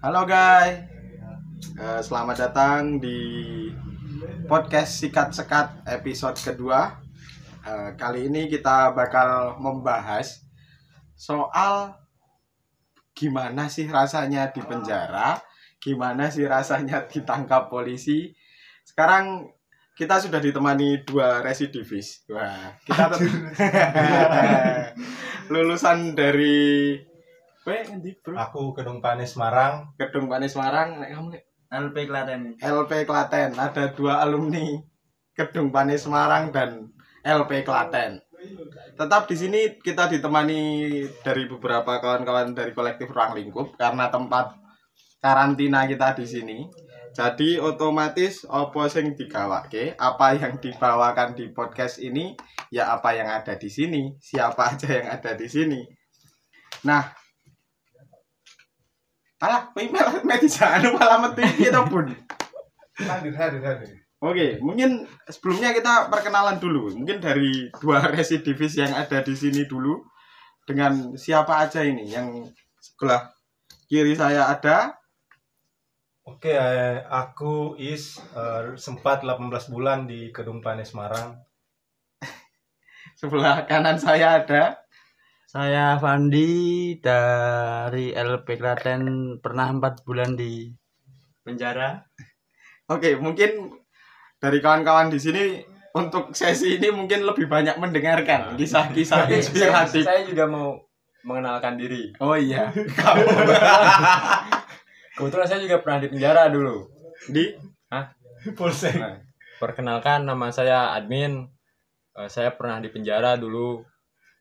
Halo guys, Eh, selamat datang di podcast Sikat Sekat episode kedua. Eh, kali ini kita bakal membahas soal gimana sih rasanya di penjara, gimana sih rasanya ditangkap polisi. Sekarang kita sudah ditemani dua residivis. Wah, kita lulusan dari Ngendi, Bro? Aku Gedung Panis Semarang. Gedung Panis Semarang, nek kamu nek LP Klaten. LP Klaten ada dua alumni Gedung Panis Semarang dan LP Klaten. Tetap di sini kita ditemani dari beberapa kawan-kawan dari kolektif Ruang Lingkup karena tempat karantina kita di sini. Jadi otomatis opo sing digawake, apa yang dibawakan di podcast ini, ya apa yang ada di sini, siapa aja yang ada di sini. Nah, Alah, malah meti anu malah piye to, Bun? Hadir, hadir, hadir. Oke, mungkin sebelumnya kita perkenalan dulu. Mungkin dari dua residivis yang ada di sini dulu dengan siapa aja ini yang sebelah kiri saya ada. Oke, eh, aku Is eh, sempat 18 bulan di Gedung Panis Semarang. Sebelah kanan saya ada. Saya Fandi dari LP Klaten pernah empat bulan di penjara. Oke, mungkin dari kawan-kawan di sini untuk sesi ini mungkin lebih banyak mendengarkan kisah-kisah saya, inspiratif. saya juga mau mengenalkan diri. Oh iya, Kebetulan saya juga pernah di penjara dulu. di Polsek. Nah, perkenalkan nama saya Admin. Eh, saya pernah di penjara dulu.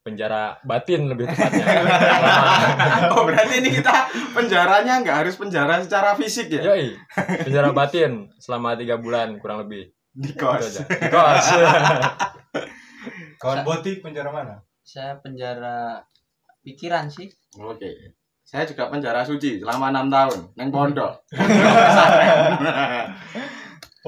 Penjara batin lebih tepatnya. Oh berarti ini kita penjaranya nggak harus penjara secara fisik ya? Yoi, penjara batin selama tiga bulan kurang lebih. Di kos. Di kos. Kawan Boti penjara mana? Saya penjara pikiran sih. Oke. Saya juga penjara suci selama enam tahun neng pondok.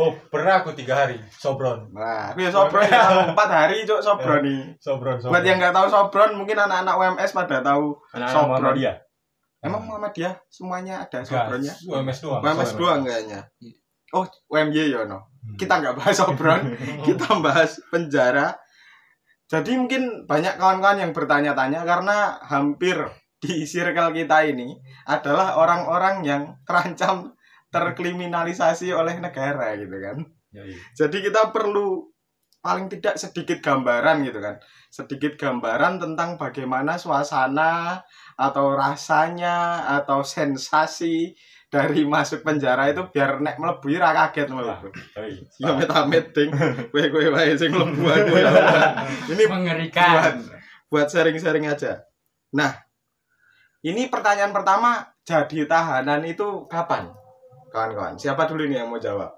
Oh, pernah aku tiga hari. Sobron. Nah, aku ya sobron ya empat hari cok sobron nih. Sobron, sobron. Buat yang nggak tahu sobron, mungkin anak-anak UMS pada tahu. Anak-anak Sobron. Muhammadiyah. Emang Muhammadiyah semuanya ada sobronnya? UMS doang. UMS doang kayaknya. Oh, UMY ya no. Hmm. Kita nggak bahas sobron, kita bahas penjara. Jadi mungkin banyak kawan-kawan yang bertanya-tanya karena hampir di circle kita ini adalah orang-orang yang terancam terkriminalisasi oleh negara gitu kan. Yoi. Jadi kita perlu paling tidak sedikit gambaran gitu kan. Sedikit gambaran tentang bagaimana suasana atau rasanya atau sensasi dari masuk penjara itu biar nek mlebu ra kaget mlebu. Yoi. Ya amit-amit ding. Kowe kowe wae sing mlebu aku ya. Ini buat Mengerikan. buat sharing-sharing aja. Nah, ini pertanyaan pertama, jadi tahanan itu kapan? Kawan-kawan, siapa dulu nih yang mau jawab?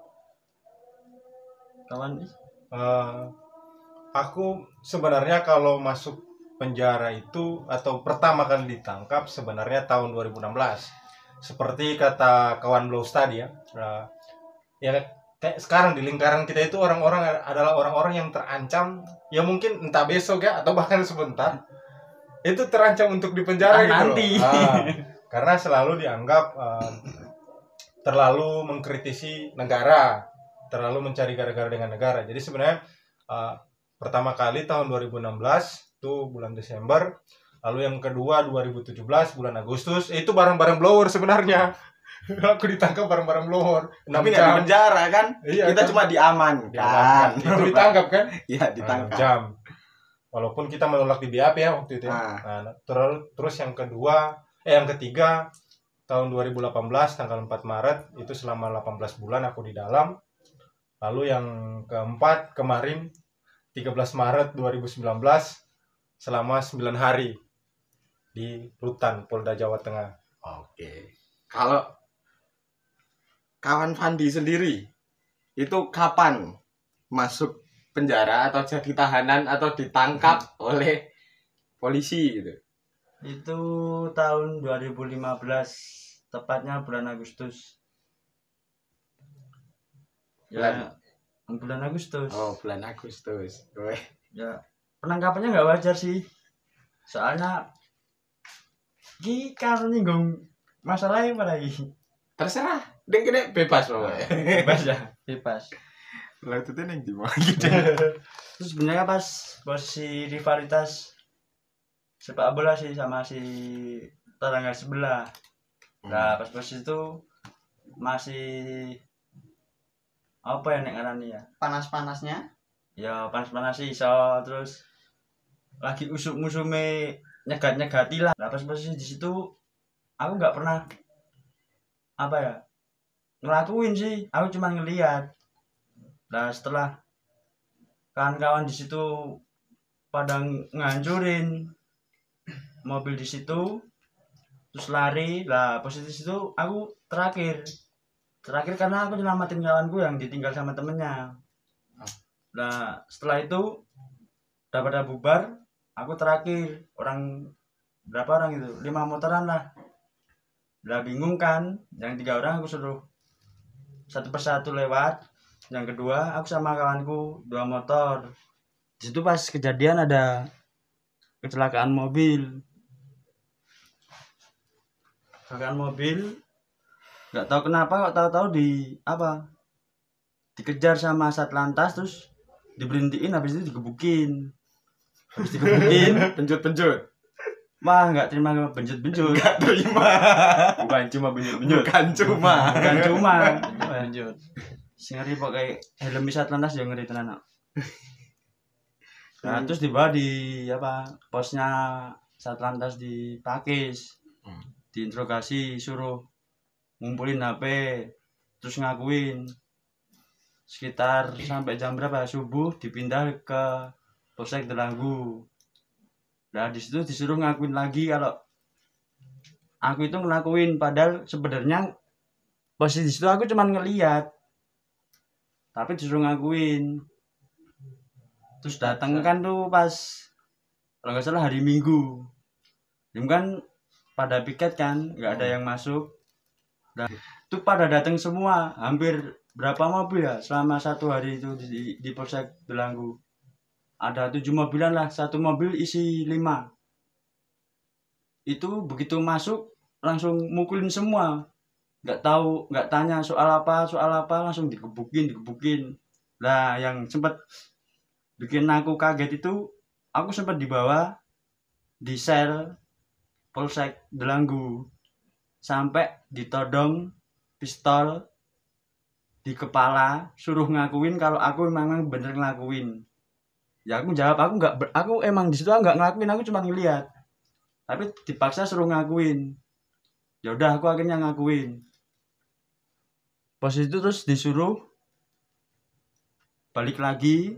Kawan Eh, aku sebenarnya kalau masuk penjara itu atau pertama kali ditangkap sebenarnya tahun 2016 seperti kata kawan Blows tadi ya eh, ya kayak sekarang di lingkaran kita itu orang-orang adalah orang-orang yang terancam ya mungkin entah besok ya atau bahkan sebentar itu terancam untuk dipenjara gitu loh. nanti. Ah, karena selalu dianggap eh, terlalu mengkritisi negara terlalu mencari gara-gara dengan negara. Jadi sebenarnya uh, pertama kali tahun 2016 itu bulan Desember, lalu yang kedua 2017 bulan Agustus, eh, itu barang-barang blower sebenarnya. Aku ditangkap barang-barang blower. Tapi nggak di penjara kan? Iya, kita kan? cuma diamankan. Diamankan. Itu ditangkap kan? Iya, ditangkap. jam. Walaupun kita menolak di BAP ya waktu itu. ya. Ah. Nah, terus terus yang kedua, eh yang ketiga tahun 2018 tanggal 4 Maret itu selama 18 bulan aku di dalam. Lalu yang keempat kemarin 13 Maret 2019 selama 9 hari di Rutan Polda Jawa Tengah. Oke. Kalau kawan Fandi sendiri itu kapan masuk penjara atau jadi tahanan atau ditangkap oleh polisi gitu? Itu tahun 2015 tepatnya bulan Agustus. Ya, bulan Agustus. Oh, bulan Agustus. Weh. Ya, penangkapannya nggak wajar sih. Soalnya ki kan nyinggung masalahnya apa lagi? terserah ding kene bebas pokoknya bebas ya bebas lah itu tuh neng di mana gitu terus sebenarnya pas posisi rivalitas sepak bola sih sama si tetangga sebelah. Nah pas posisi itu masih apa ya nek ngarani ya? Panas-panasnya? Ya panas-panas sih so terus lagi usuk musume nyegat nyegati lah. Nah, pas posisi di situ aku nggak pernah apa ya ngelakuin sih. Aku cuma ngeliat. Nah setelah kawan-kawan di situ pada ngancurin mobil di situ terus lari lah posisi situ aku terakhir terakhir karena aku nyelamatin kawanku yang ditinggal sama temennya Nah, setelah itu udah pada bubar, aku terakhir orang berapa orang itu? Lima motoran lah. Udah bingung kan? Yang tiga orang aku suruh satu persatu lewat. Yang kedua aku sama kawanku dua motor. Di situ pas kejadian ada kecelakaan mobil. Kecelakaan mobil. Gak tahu kenapa kok tahu-tahu di apa? Dikejar sama satlantas terus diberhentiin habis itu digebukin. Habis digebukin penjut-penjut wah nggak terima benjut-benjut. Gak terima. Bukan cuma benjut-benjut. bukan cuma. Bukan cuma. Benjut. Sing ngeri pakai helm bisa lantas yang ngeri tenan nah terus dibawa di apa posnya saat lantas di Pakis Hmm. Diinterogasi suruh ngumpulin HP terus ngakuin. Sekitar sampai jam berapa? Subuh dipindah ke Polsek Delanggu nah di situ disuruh ngakuin lagi kalau aku itu ngelakuin. Padahal sebenarnya posisi di situ aku cuman ngeliat tapi disuruh ngakuin. Terus datang kan tuh pas kalau nggak salah hari Minggu. Minggu kan pada piket kan nggak ada yang masuk. Dan itu pada datang semua hampir berapa mobil ya selama satu hari itu di, di Polsek Delanggu ada tujuh mobilan lah satu mobil isi lima. Itu begitu masuk langsung mukulin semua. Nggak tahu nggak tanya soal apa soal apa langsung digebukin digebukin. Lah yang sempat bikin aku kaget itu aku sempat dibawa di sel Polsek Delanggu. Sampai ditodong pistol di kepala suruh ngakuin kalau aku memang bener ngelakuin. Ya aku jawab aku nggak aku emang di situ nggak ngelakuin aku cuma ngeliat. Tapi dipaksa suruh ngakuin. Ya udah aku akhirnya ngakuin. Pas itu terus disuruh balik lagi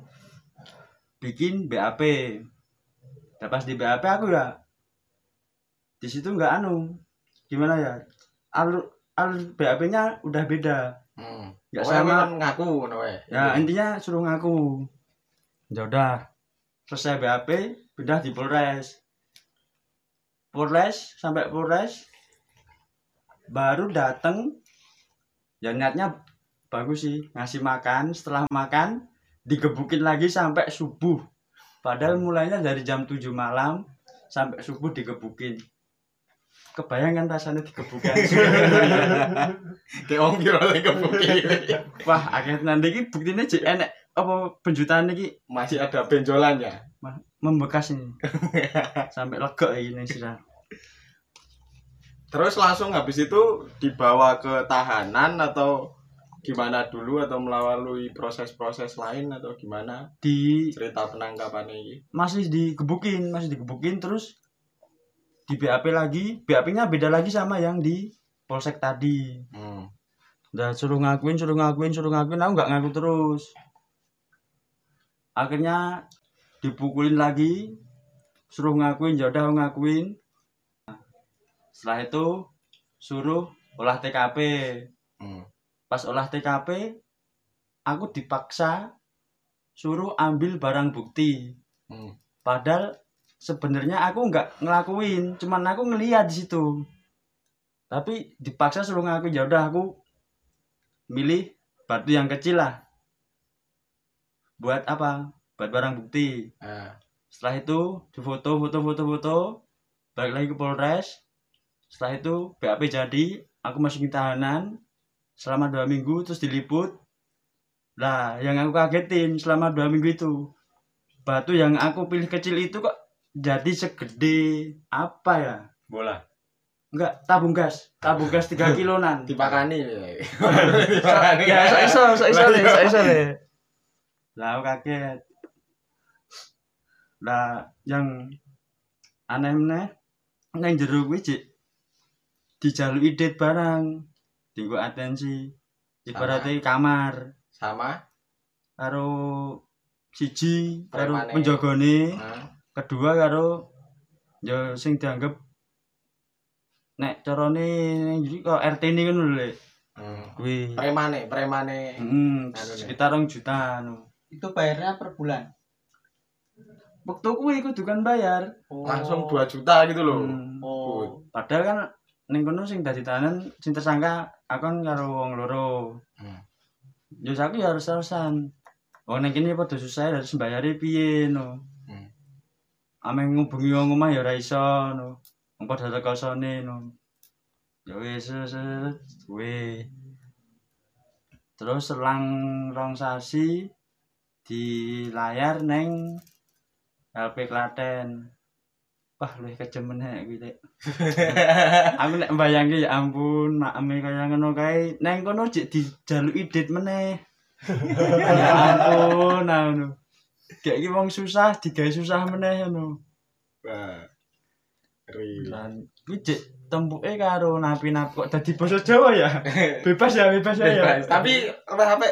bikin BAP nah, pas di BAP aku ya di situ nggak anu. Gimana ya? Alur alur BAP-nya udah beda. Hmm. nggak sama. ngaku ngono wae. ya intinya suruh ngaku. Ya udah. Selesai BAP pindah di Polres. Polres sampai Polres. Baru dateng. Ya niatnya bagus sih. Ngasih makan. Setelah makan digebukin lagi sampai subuh. Padahal mulainya dari jam 7 malam sampai subuh digebukin kebayangkan rasanya digebukin Kayak wong kira lagi kebuki. wah akhirnya nanti ini buktinya jadi enek apa penjutaan ini Masih ada benjolannya. membekas ini sampai lega ini sudah Terus langsung habis itu dibawa ke tahanan atau gimana dulu atau melalui proses-proses lain atau gimana di cerita penangkapan ini? masih digebukin masih digebukin terus di BAP lagi BAP-nya beda lagi sama yang di polsek tadi Hmm. udah suruh ngakuin suruh ngakuin suruh ngakuin aku nggak ngaku terus akhirnya dipukulin lagi suruh ngakuin ya udah aku ngakuin setelah itu suruh olah TKP Hmm. pas olah TKP aku dipaksa suruh ambil barang bukti Hmm. padahal sebenarnya aku nggak ngelakuin cuman aku ngeliat di situ. Tapi dipaksa suruh ngakuin ya udah aku milih batu yang kecil lah. Buat apa? Buat barang bukti. Ah. setelah itu difoto foto foto foto balik lagi ke Polres. Setelah itu BAP jadi aku masukin tahanan. Selama dua minggu terus diliput. Lah yang aku kagetin selama dua minggu itu batu yang aku pilih kecil itu kok jadi segede apa ya? Bola. enggak tabung gas. Tabung gas 3 kilonan. Dipakani ya. So iso so iso so iso le lah kaget. Lah yang aneh meneh nang jero kuwi Cik, dijaluki date barang dienggo atensi ibaratnya kamar. Sama. Karo siji karo penjagane. Hah? Kedua karo ya sing dianggap nek carane njuri kok RT ini kan lho. Hmm. kuwi premane premane Hmm, Nek. sekitar rong juta anu. Itu bayarnya per bulan. Waktu kuwi kudu kan bayar. langsung 2 juta gitu loh Hmm. Oh. Padahal kan ning kono sing dadi tahanan sing tersangka aku kan karo wong loro. Hmm. Ya aku ya harus terusan. Wong ning kene padha susah harus bayare piye no. Hmm. Ame ngubungi wong omah ya ora iso no. Wong padha teko sone. Ya wis kuwi. Terus selang rong sasi di layar neng LP Klaten. Wah, luwih kejem meneh kuwi Lek. Aku nek mbayangke ya ampun, makame kaya ngono kae. Neng kono jek dijaluki dit meneh. ya ampun, anu. Kayak iki wong susah digawe susah meneh ngono. Wah. Ngeri. Lan kuwi jek tempuke karo napi-napi kok dadi basa Jawa ya. Bebas ya, bebas ya. ya. Bebas. Tapi HP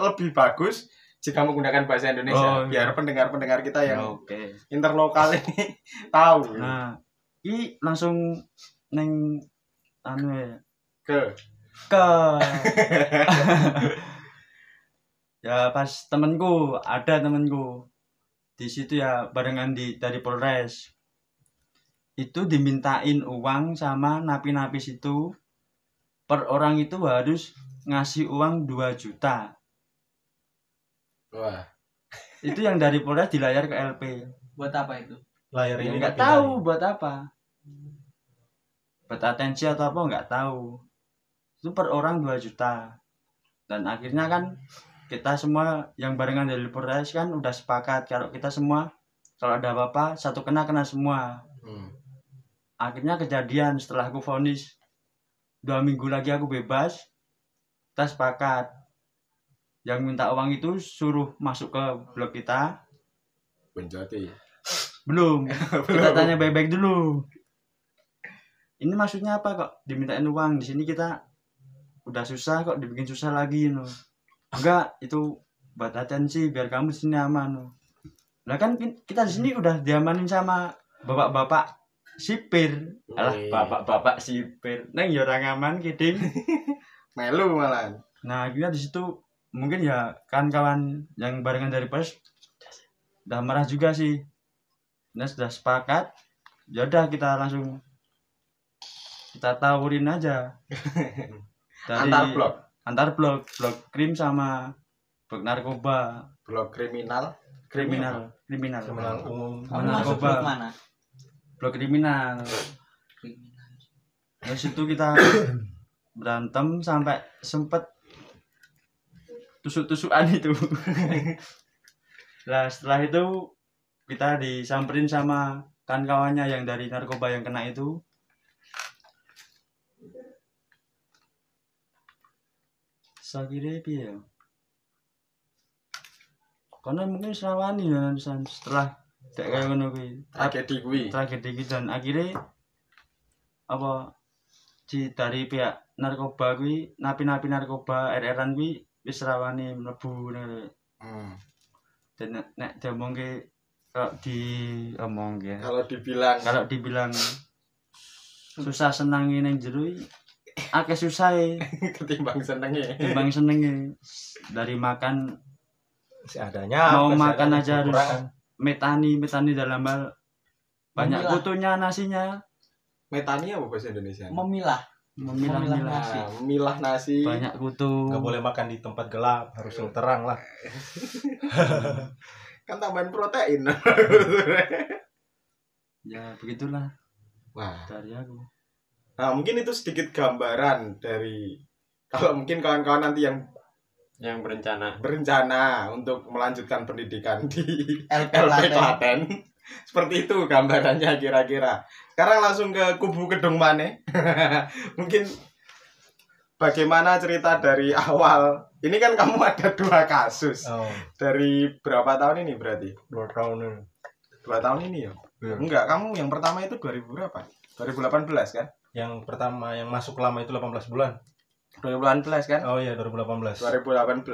lebih bagus jika menggunakan bahasa Indonesia Oh, iya. biar pendengar-pendengar kita yang Oke. interlokal ini tahu Nah, iki langsung neng anu ya ke ke ya pas temenku ada temenku di situ ya barengan di dari Polres. Itu dimintain uang sama napi-napi situ. Per orang itu harus ngasih uang 2 juta. Wah. Itu yang dari Polres dilayar ke LP Buat apa itu? Layar Ya, ini nggak tahu buat apa. Buat atensi atau apa nggak tahu. Itu per orang 2 juta. Dan akhirnya kan kita semua yang barengan dari Polres kan udah sepakat kalau kita semua kalau ada apa-apa satu kena kena semua. Hmm. akhirnya kejadian setelah aku vonis. Dua minggu lagi aku bebas. Kita sepakat. Yang minta uang itu suruh masuk ke blok kita. Benjoti belum. Kita tanya baik-baik dulu. Ini maksudnya apa kok? Dimintain uang. Di sini kita udah susah kok dibikin susah lagi no enggak itu buat atensi biar kamu sini aman. No lah kan ki- kita di sini udah diamanin sama bapak-bapak sipir. Alah bapak-bapak sipir. Neng ya orang aman kidding melu malah nah akhirnya di situ mungkin ya kan kawan yang barengan dari pers udah marah juga sih. Nah sudah sepakat ya udah kita langsung kita tawurin aja. Dari antar blok antar blok blok krim sama blok narkoba blok kriminal kriminal kriminal Kriminal umum. Kamu masuk coba? blok mana? blok kriminal Kriminal. dari situ kita berantem sampai sempet tusuk-tusukan itu lah setelah itu kita disamperin sama kan kawannya yang dari narkoba yang kena itu piye ya? Karena mungkin serawani ya San, setelah kayak kayak ngono kuwi. Tragedi kuwi. Tragedi gitu dan akhirnya apa di dari pihak narkoba kuwi napi-napi narkoba RR-an kuwi wis rawani mlebu ngono. Hmm. dan nek, diomongke kalau diomong ya. Kalau dibilang. Kalau dibilang susah senang ning jero iki, akeh susah ketimbang senenge timbang senenge dari makan Seadanya Mau makan seadanya aja harus- metani metani dalam hal banyak Memilah. kutunya nasinya. Metani apa bahasa Indonesia? Memilah. memilah Memilah memilah nasi. Memilah nasi. Banyak kutu Nggak boleh makan di tempat gelap, harus yang terang lah. kan tambahan protein. Ya begitulah. Wah. Dari aku Nah, mungkin itu sedikit gambaran dari kalau mungkin kawan-kawan nanti yang yang berencana berencana untuk melanjutkan pendidikan di LP Klaten. Seperti itu gambarannya kira-kira. Sekarang langsung ke kubu Kedung Mane. mungkin bagaimana cerita dari awal. Ini kan kamu ada dua kasus. Oh, Dari berapa tahun ini berarti? dua tahun ini. Dua tahun ini ya? Iya. Enggak, kamu yang pertama itu 2000 berapa? 2018 kan? Yang pertama yang masuk lama itu 18 bulan. 2018 kan? Oh iya 2018. 2018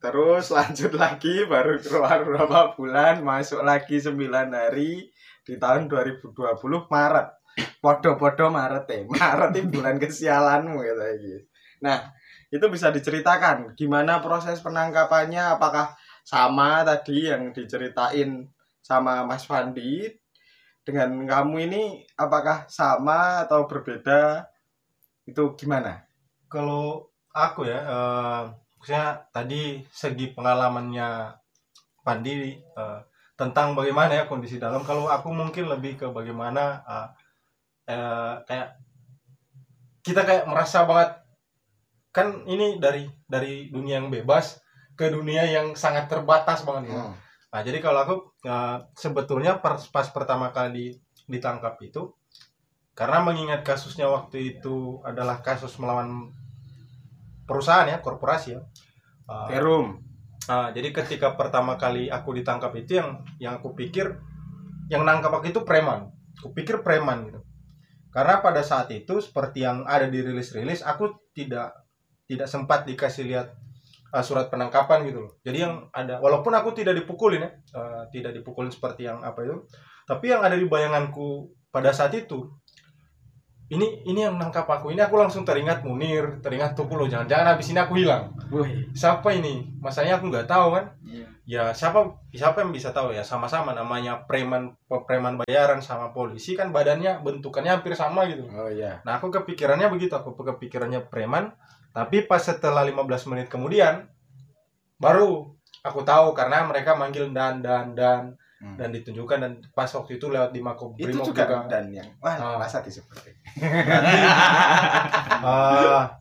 terus lanjut lagi baru keluar berapa bulan masuk lagi 9 hari di tahun 2020 Maret podo-podo Maret ya Maret itu bulan kesialanmu ya gitu. nah itu bisa diceritakan gimana proses penangkapannya apakah sama tadi yang diceritain sama Mas Fandi dengan kamu ini apakah sama atau berbeda itu gimana Kalau aku ya, eh, maksudnya tadi segi pengalamannya Pandi eh, tentang bagaimana ya kondisi dalam. Kalau aku mungkin lebih ke bagaimana eh, eh, kayak kita kayak merasa banget kan ini dari dari dunia yang bebas ke dunia yang sangat terbatas banget ya. Hmm. Nah, jadi kalau aku eh, sebetulnya pas, pas pertama kali ditangkap itu karena mengingat kasusnya waktu itu adalah kasus melawan perusahaan ya, korporasi ya. Eh, Perum nah, jadi ketika pertama kali aku ditangkap itu yang yang aku pikir yang nangkap aku itu preman. Aku pikir preman gitu. Karena pada saat itu seperti yang ada di rilis-rilis aku tidak tidak sempat dikasih lihat uh, surat penangkapan gitu loh. Jadi yang ada. walaupun aku tidak dipukulin ya, uh, tidak dipukulin seperti yang apa itu, tapi yang ada di bayanganku pada saat itu ini ini yang nangkap aku. Ini aku langsung teringat Munir teringat Tukul loh. Jangan-jangan habis ini aku hilang. Siapa ini? Masanya aku nggak tahu kan? Iya. ya siapa siapa yang bisa tahu ya? Sama-sama namanya preman preman bayaran sama polisi kan badannya bentukannya hampir sama gitu. Oh iya. nah aku kepikirannya begitu. Aku kepikirannya preman tapi pas setelah 15 menit kemudian baru aku tahu karena mereka manggil dan dan dan Hmm. dan ditunjukkan dan pas waktu itu lewat di Mako Itu Brimob juga, dan yang wah Ah. masa disebut. Ah,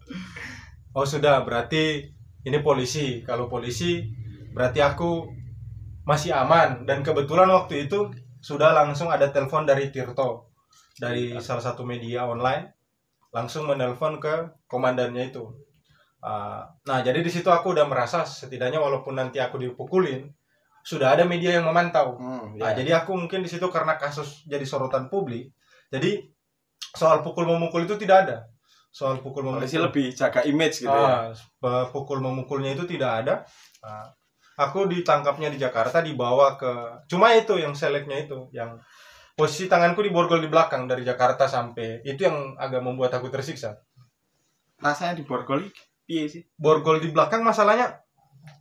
oh sudah berarti ini polisi. Kalau polisi berarti aku masih aman dan kebetulan waktu itu sudah langsung ada telepon dari Tirto dari salah satu media online langsung menelpon ke komandannya itu. Ah, nah jadi di situ aku udah merasa setidaknya walaupun nanti aku dipukulin sudah ada media yang memantau. Hmm, Nah, ya. jadi aku mungkin di situ karena kasus jadi sorotan publik. Jadi soal pukul memukul itu tidak ada. Soal pukul memukul. polisi lebih jaga image gitu ya. Ah, pukul memukulnya itu tidak ada. Ah, aku ditangkapnya di Jakarta dibawa ke cuma itu yang seleknya itu yang posisi tanganku diborgol di belakang dari Jakarta sampai itu yang agak membuat aku tersiksa. Rasanya di borgol iki piye sih? Borgol di belakang masalahnya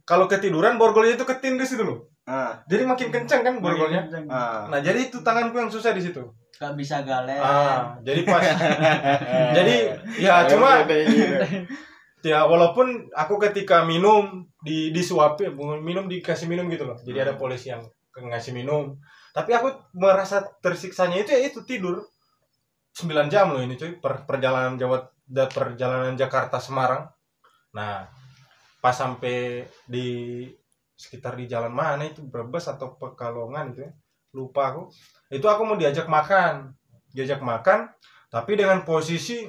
kalau ketiduran borgolnya itu ketindih situ loh. Ah, Jadi makin kencang kan borgolnya. ah. Nah, jadi itu tanganku yang susah di situ. Gak bisa galer. Ah, jadi pas jadi ya cuma ya walaupun aku ketika minum di disuapin minum dikasih minum gitu loh jadi ada polisi yang ngasih minum tapi aku merasa tersiksanya itu ya itu tidur. 9 jam loh ini cuy per, perjalanan Jawa perjalanan Jakarta Semarang. Nah pas sampai di sekitar di jalan mana itu Brebes atau Pekalongan itu ya lupa aku. Itu aku mau diajak makan. Diajak makan tapi dengan posisi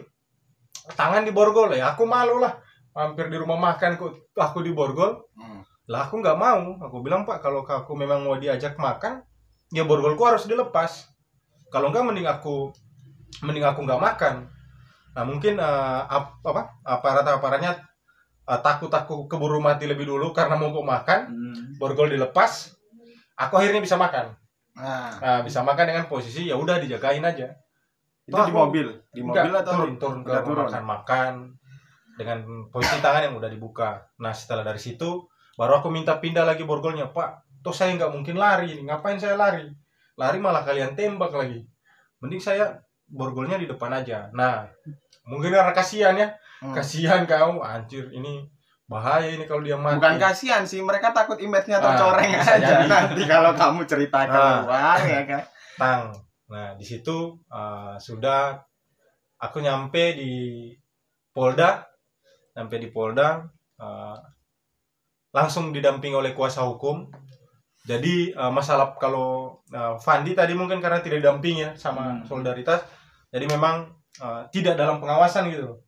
tangan di borgol ya. Aku malu lah hampir di rumah makan kok aku di borgol. Hmm. lah aku nggak mau. Aku bilang pak kalau aku memang mau diajak makan ya borgolku harus dilepas kalau nggak mending aku mending aku nggak makan nah mungkin eh, ap- apa aparat aparatnya eh, takut aku keburu mati lebih dulu karena mau makan Hmm. borgol dilepas aku akhirnya bisa makan Nah, nah bisa makan dengan posisi ya udah dijagain aja itu Toh di mobil, di mobil Enggak, atau turun di- turun ke turun. makan makan dengan posisi tangan yang udah dibuka. Nah setelah dari situ baru aku minta pindah lagi borgolnya Pak. Toh saya nggak mungkin lari ini. Ngapain saya lari? Lari malah kalian tembak lagi. Mending saya borgolnya di depan aja. Nah mungkin karena kasihan ya. Hmm. Kasihan kamu anjir ini bahaya ini kalau dia mati. Bukan kasihan sih, mereka takut image-nya Ah, tercoreng bisa aja jadi. nanti kalau kamu cerita Ah. keluar ya kan. tang. Nah, di situ uh, sudah aku nyampe di Polda nyampe di Polda eh, langsung didampingi oleh kuasa hukum jadi eh, masalah kalau eh, Fandi tadi mungkin karena tidak didampingi ya sama Hmm. solidaritas jadi memang eh, tidak dalam pengawasan gitu. Loh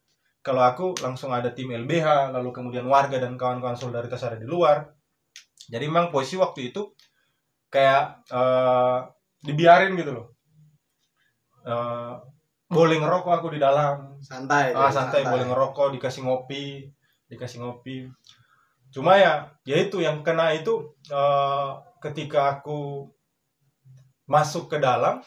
kalau aku langsung ada tim LBH lalu kemudian warga dan kawan-kawan solidaritas ada di luar. Jadi memang posisi waktu itu kayak eh, dibiarin gitu loh. Eh, boleh ngerokok aku di dalam. Santai ah santai. boleh ngerokok dikasih ngopi dikasih ngopi. Cuma ya ya itu yang kena itu eh, ketika aku masuk ke dalam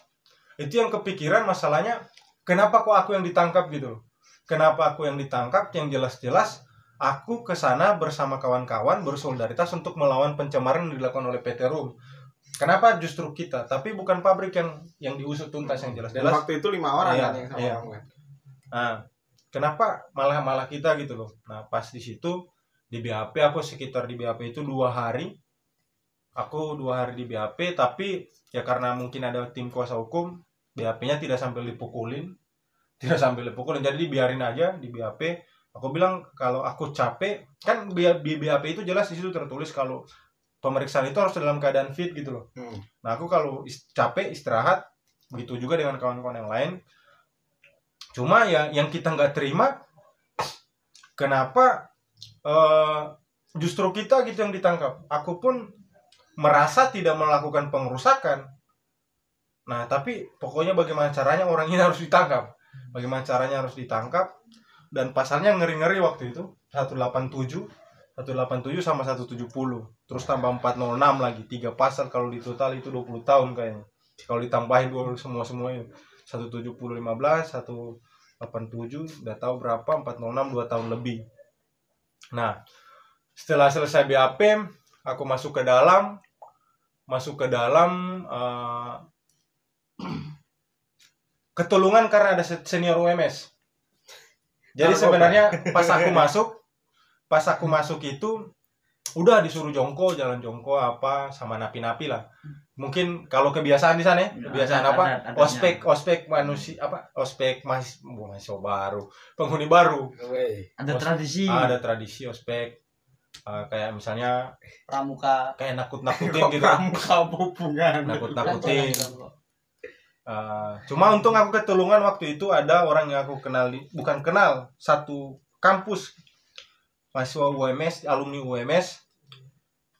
itu yang kepikiran masalahnya kenapa kok aku yang ditangkap gitu kenapa aku yang ditangkap yang jelas-jelas aku ke sana bersama kawan-kawan bersolidaritas untuk melawan pencemaran yang dilakukan oleh PT Rum kenapa justru kita tapi bukan pabrik yang yang diusut tuntas yang dan jelas-jelas waktu itu lima orang Iya, kan yang sama iya. kamu kan Nah, kenapa malah malah kita gitu loh? Nah, pas di situ di BAP aku sekitar di BAP itu dua hari. Aku dua hari di BAP, tapi ya karena mungkin ada tim kuasa hukum, BAP-nya tidak sampai dipukulin, tidak sampai dipukulin, jadi dibiarin aja di BAP. Aku bilang kalau aku capek, kan di BAP itu jelas di situ tertulis kalau pemeriksaan itu harus dalam keadaan fit gitu loh. Hmm. Nah aku kalau capek istirahat, begitu juga dengan kawan-kawan yang lain. Cuma ya yang kita nggak terima, kenapa eh, justru kita gitu yang ditangkap? Aku pun merasa tidak melakukan pengerusakan. Nah tapi pokoknya bagaimana caranya orang ini harus ditangkap. Bagaimana caranya harus ditangkap. Dan pasalnya ngeri-ngeri waktu itu 187 187 sama 170 terus tambah 406 lagi tiga pasal kalau di total itu 20 tahun kayaknya kalau ditambahin dua semua semua itu 170 15 187 udah tahu berapa 406 2 tahun lebih nah setelah selesai BAP aku masuk ke dalam masuk ke dalam eh, ketulungan karena ada se- senior UMS jadi sebenarnya pas aku masuk pas aku masuk itu udah disuruh jongko jalan jongko apa sama napi-napi lah. Mungkin kalau kebiasaan di sana ya Ya, kebiasaan apa? ospek ospek manusia apa? Ospek mas mahasiswa baru penghuni baru. Ada tradisi. Ada tradisi ospek Ah, kayak misalnya pramuka. kayak nakut-nakutin kok gitu. kamu hubungan? Nakut-nakutin. Ah, cuma untung aku ketulungan waktu itu ada orang yang aku kenal bukan kenal satu kampus. Mahasiswa UMS alumni UMS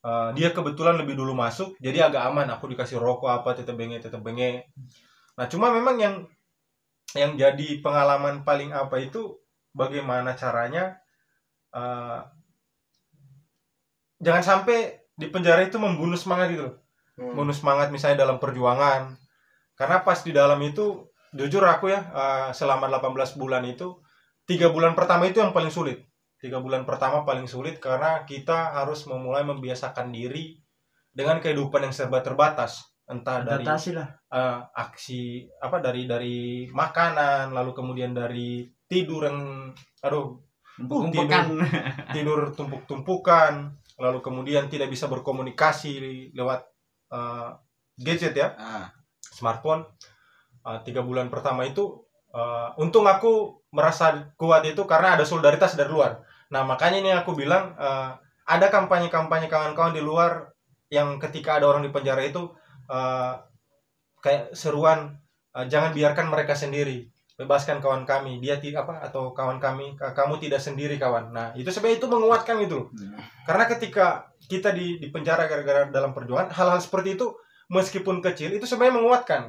Ah, dia kebetulan lebih dulu masuk jadi agak aman. Aku dikasih rokok apa tetep benge tetep benge nah cuma memang yang yang jadi pengalaman paling apa itu bagaimana caranya ah, jangan sampai di penjara itu membunuh semangat gitu loh. Hmm. bonus semangat misalnya dalam perjuangan. Karena pas di dalam itu jujur aku ya eh, selama 18 bulan itu tiga bulan pertama itu yang paling sulit. Tiga bulan pertama paling sulit karena kita harus memulai membiasakan diri dengan kehidupan yang serba terbatas. Entah dari lah. eh, aksi apa dari dari makanan lalu kemudian dari tidur yang aduh Kumpulkan tidur tumpuk-tumpukan lalu kemudian tidak bisa berkomunikasi lewat eh, gadget ya. Ah, smartphone. Uh, tiga bulan pertama itu uh, untung aku merasa kuat itu karena ada solidaritas dari luar. Nah makanya ini aku bilang uh, ada kampanye-kampanye kawan-kawan di luar yang ketika ada orang di penjara itu uh, kayak seruan uh, jangan biarkan mereka sendiri bebaskan kawan kami. Dia tidak apa atau kawan kami "Ka- kamu tidak sendiri kawan. Nah itu sebenarnya itu menguatkan gitu loh. Karena ketika kita di di penjara gara-gara dalam perjuangan hal-hal seperti itu meskipun kecil itu sebenarnya menguatkan.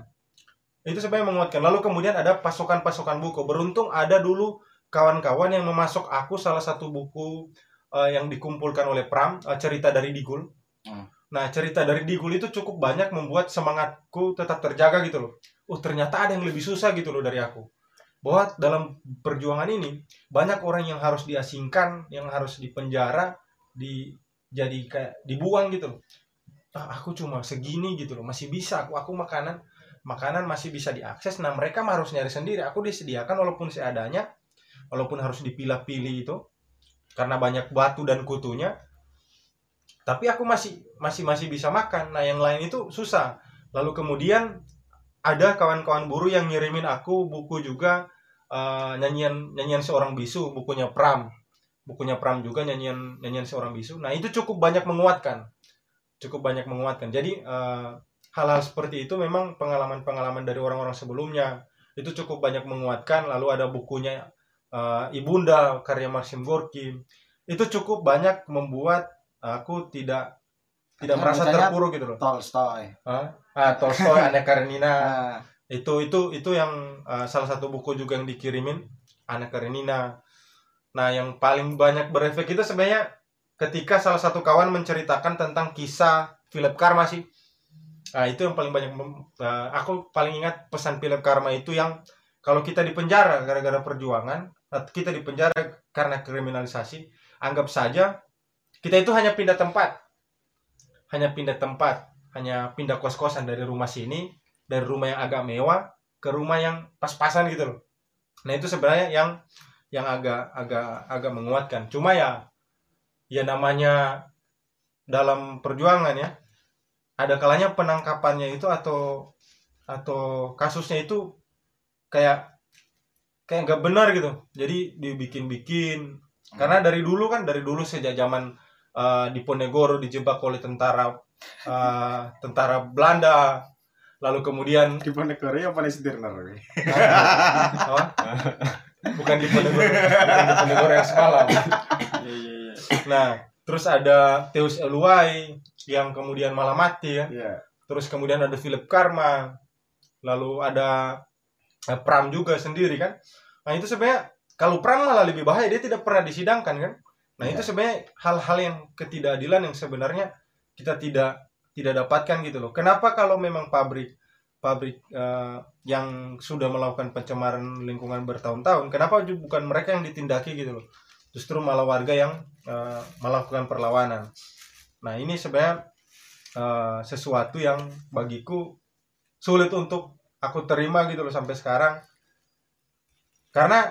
Itu sebenarnya menguatkan. Lalu kemudian ada pasokan-pasokan buku. Beruntung ada dulu kawan-kawan yang memasok aku salah satu buku eh, yang dikumpulkan oleh Pram eh, cerita dari Digul. Hmm. nah cerita dari Digul itu cukup banyak membuat semangatku tetap terjaga gitu loh. Oh ternyata ada yang lebih susah gitu loh dari aku bahwa dalam perjuangan ini banyak orang yang harus diasingkan yang harus dipenjara di jadi kayak dibuang gitu ah, aku cuma segini gitu loh masih bisa aku aku makanan makanan masih bisa diakses. Nah mereka harus nyari sendiri. Aku disediakan walaupun seadanya walaupun harus dipilah-pilih itu karena banyak batu dan kutunya tapi aku masih masih masih bisa makan. Nah yang lain itu susah. Lalu kemudian ada kawan-kawan buruh yang ngirimin aku buku juga eh, nyanyian nyanyian seorang bisu bukunya Pram. Bukunya Pram juga nyanyian nyanyian seorang bisu. Nah itu cukup banyak menguatkan. Cukup banyak menguatkan. Jadi eh, hal-hal seperti itu memang pengalaman-pengalaman dari orang-orang sebelumnya. Itu cukup banyak menguatkan. Lalu ada bukunya eh, Ibunda karya Maxim Gorky itu cukup banyak membuat aku tidak tidak Akhirnya merasa terpuruk gitu loh. Tolstoy. Ah Tolstoy Anna Karenina nah, itu itu itu yang uh, salah satu buku juga yang dikirimin Anna Karenina nah yang paling banyak berefek itu sebenarnya ketika salah satu kawan menceritakan tentang kisah Philip Karma sih. Nah itu yang paling banyak uh, aku paling ingat pesan Philip Karma itu yang kalau kita di penjara gara-gara perjuangan kita di penjara karena kriminalisasi anggap saja kita itu hanya pindah tempat. Hanya pindah tempat hanya pindah kos-kosan dari rumah sini dari rumah yang agak mewah ke rumah yang pas-pasan gitu loh. Nah itu sebenarnya yang yang agak agak agak menguatkan. Cuma ya ya namanya dalam perjuangan ya ada kalanya penangkapannya itu atau atau kasusnya itu kayak kayak nggak benar gitu. Jadi dibikin-bikin karena dari dulu kan dari dulu sejak zaman eh, Diponegoro dijebak oleh tentara eh, tentara Belanda lalu kemudian di Ponegoro ya paling Stirner apa? bukan di Ponegoro bukan di Ponegoro yang semalam. Iya iya iya. nah terus ada Teus Eluai yang kemudian malah mati ya. Terus kemudian ada Philip Karma. Lalu ada eh, Pram juga sendiri kan? Nah itu sebenarnya kalau Pram malah lebih bahaya dia tidak pernah disidangkan kan? Nah itu sebenarnya hal-hal yang ketidakadilan yang sebenarnya kita tidak tidak dapatkan gitu loh. Kenapa kalau memang pabrik pabrik eh, yang sudah melakukan pencemaran lingkungan bertahun-tahun kenapa ju- bukan mereka yang ditindaki gitu loh? Justru malah warga yang eh, melakukan perlawanan. Nah ini sebenarnya eh, sesuatu yang bagiku sulit untuk aku terima gitu loh sampai sekarang. Karena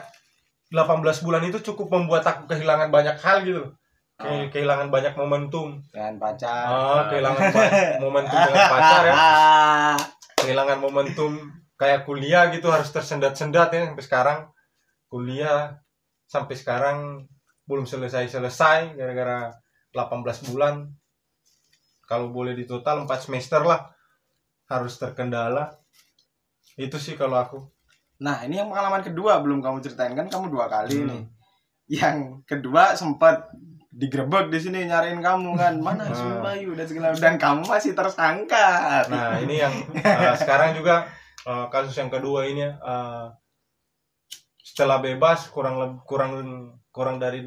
18 bulan itu cukup membuat aku kehilangan banyak hal gitu loh Ke- kehilangan banyak momentum. Dengan pacar. Ah kehilangan momentum dengan pacar ya. Kehilangan momentum kayak kuliah gitu harus tersendat-sendat ya sampai sekarang. Kuliah sampai sekarang belum selesai-selesai gara-gara 18 bulan. Kalau boleh di total 4 semester lah. Harus terkendala. Itu sih kalau aku. Nah, ini yang pengalaman kedua belum kamu ceritain. Kan kamu dua kali Hmm. nih. Yang kedua sempat digerebek di sini nyariin kamu kan. Mana Hmm. Subayu dan segala dan kamu masih tersangka. nah ini yang uh, sekarang juga uh, kasus yang kedua ini uh, setelah bebas kurang leb- kurang kurang dari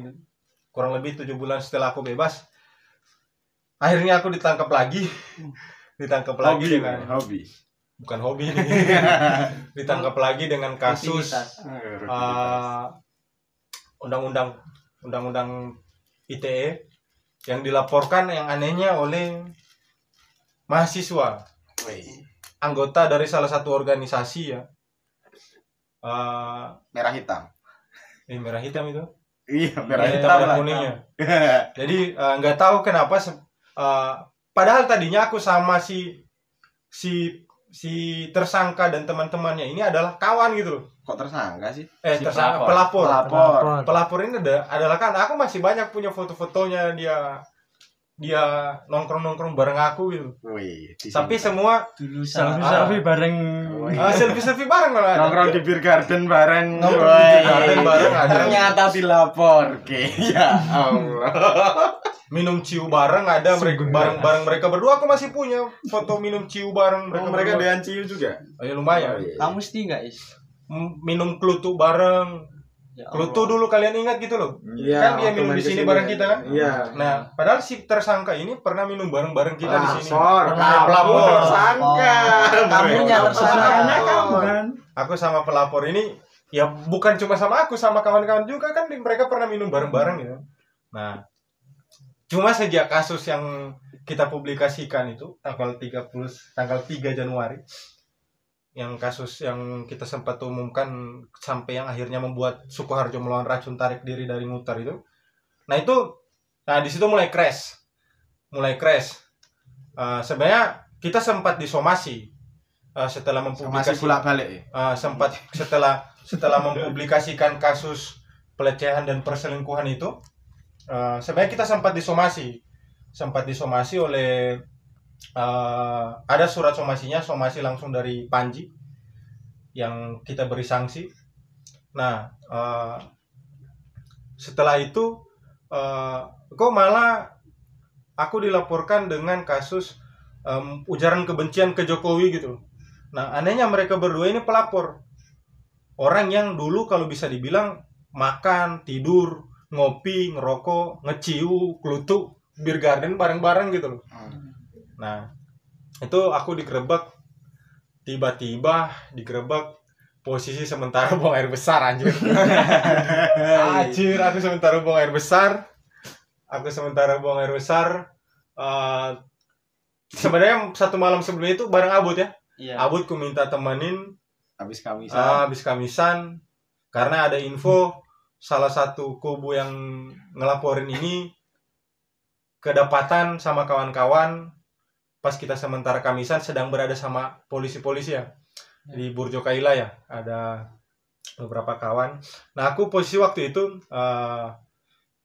kurang lebih tujuh bulan setelah aku bebas akhirnya aku ditangkap lagi ditangkap lagi hobi, dengan hobi. bukan hobi ini ditangkap lagi dengan kasus uh, undang-undang undang-undang ITE yang dilaporkan yang anehnya oleh mahasiswa. Wih, anggota dari salah satu organisasi ya. Eh, merah hitam. eh, merah hitam itu. Iya, merah Merah hitam hitam lah. kuningnya. Jadi eh, nggak tahu kenapa eh, padahal tadinya aku sama si si si tersangka dan teman-temannya ini adalah kawan gitu loh Kok tersangka sih? eh Si tersangka pelapor. pelapor Pelapor. pelapor ini ada, adalah kan aku masih banyak punya foto-fotonya dia dia nongkrong-nongkrong bareng aku gitu Wih, di tapi sini. semua Dulu Selfie sama. selfie bareng. ah, selfie-selfie bareng malah ada. nongkrong di beer garden bareng. Nongkrong di beer garden bareng ada. Ternyata dilapor. Oke, ya Allah. minum ciu bareng ada mereka bareng bareng mereka berdua aku masih punya foto minum ciu bareng mereka Oh, mereka dengan ciu juga. Oh, ya lumayan Oh, iya. Kamu mesti nggak is? M- minum klutu bareng Ya klutu dulu kalian ingat gitu loh Iya, Kan dia minum di sini bareng kita kan? Iya. nah padahal si tersangka ini pernah minum bareng bareng kita di sini Pelapor, Pelapor. pelapor, tersangka. Kamunya tersangka. Kamu kan? aku sama pelapor ini ya bukan cuma sama aku sama kawan-kawan juga kan mereka pernah minum bareng-bareng gitu nah cuma sejak kasus yang kita publikasikan itu tanggal 30 tanggal 3 Januari yang kasus yang kita sempat umumkan sampai yang akhirnya membuat Sukoharjo melawan racun tarik diri dari mutar itu. Nah itu nah di situ mulai crash. Mulai crash. Eh, sebenarnya kita sempat disomasi eh, setelah mempublikasi balik? Uh, sempat setelah setelah mempublikasikan kasus pelecehan dan perselingkuhan itu. Eh, sebenarnya kita sempat disomasi. Sempat disomasi oleh eh, ada surat somasinya somasi langsung dari Panji yang kita beri sanksi. Nah eh, setelah itu eh, kok malah aku dilaporkan dengan kasus em, ujaran kebencian ke Jokowi gitu. Nah anehnya mereka berdua ini pelapor. Orang yang dulu kalau bisa dibilang makan tidur ngopi ngerokok ngeciu kelutuk beer garden bareng-bareng gitu loh nah itu aku digerebek. Tiba-tiba digerebek posisi sementara buang air besar anjir. Anjir aku sementara buang air besar. Aku sementara buang air besar Eh, sebenarnya satu malam sebelumnya itu bareng Abut ya. Iya. Abut ku minta temenin habis kami ah, habis kamisan. Karena ada info salah satu kubu yang ngelaporin ini kedapatan sama kawan-kawan pas kita sementara kamisan sedang berada sama polisi-polisi ya. Di Burjo Kaila ya ada beberapa kawan. Nah aku posisi waktu itu eh,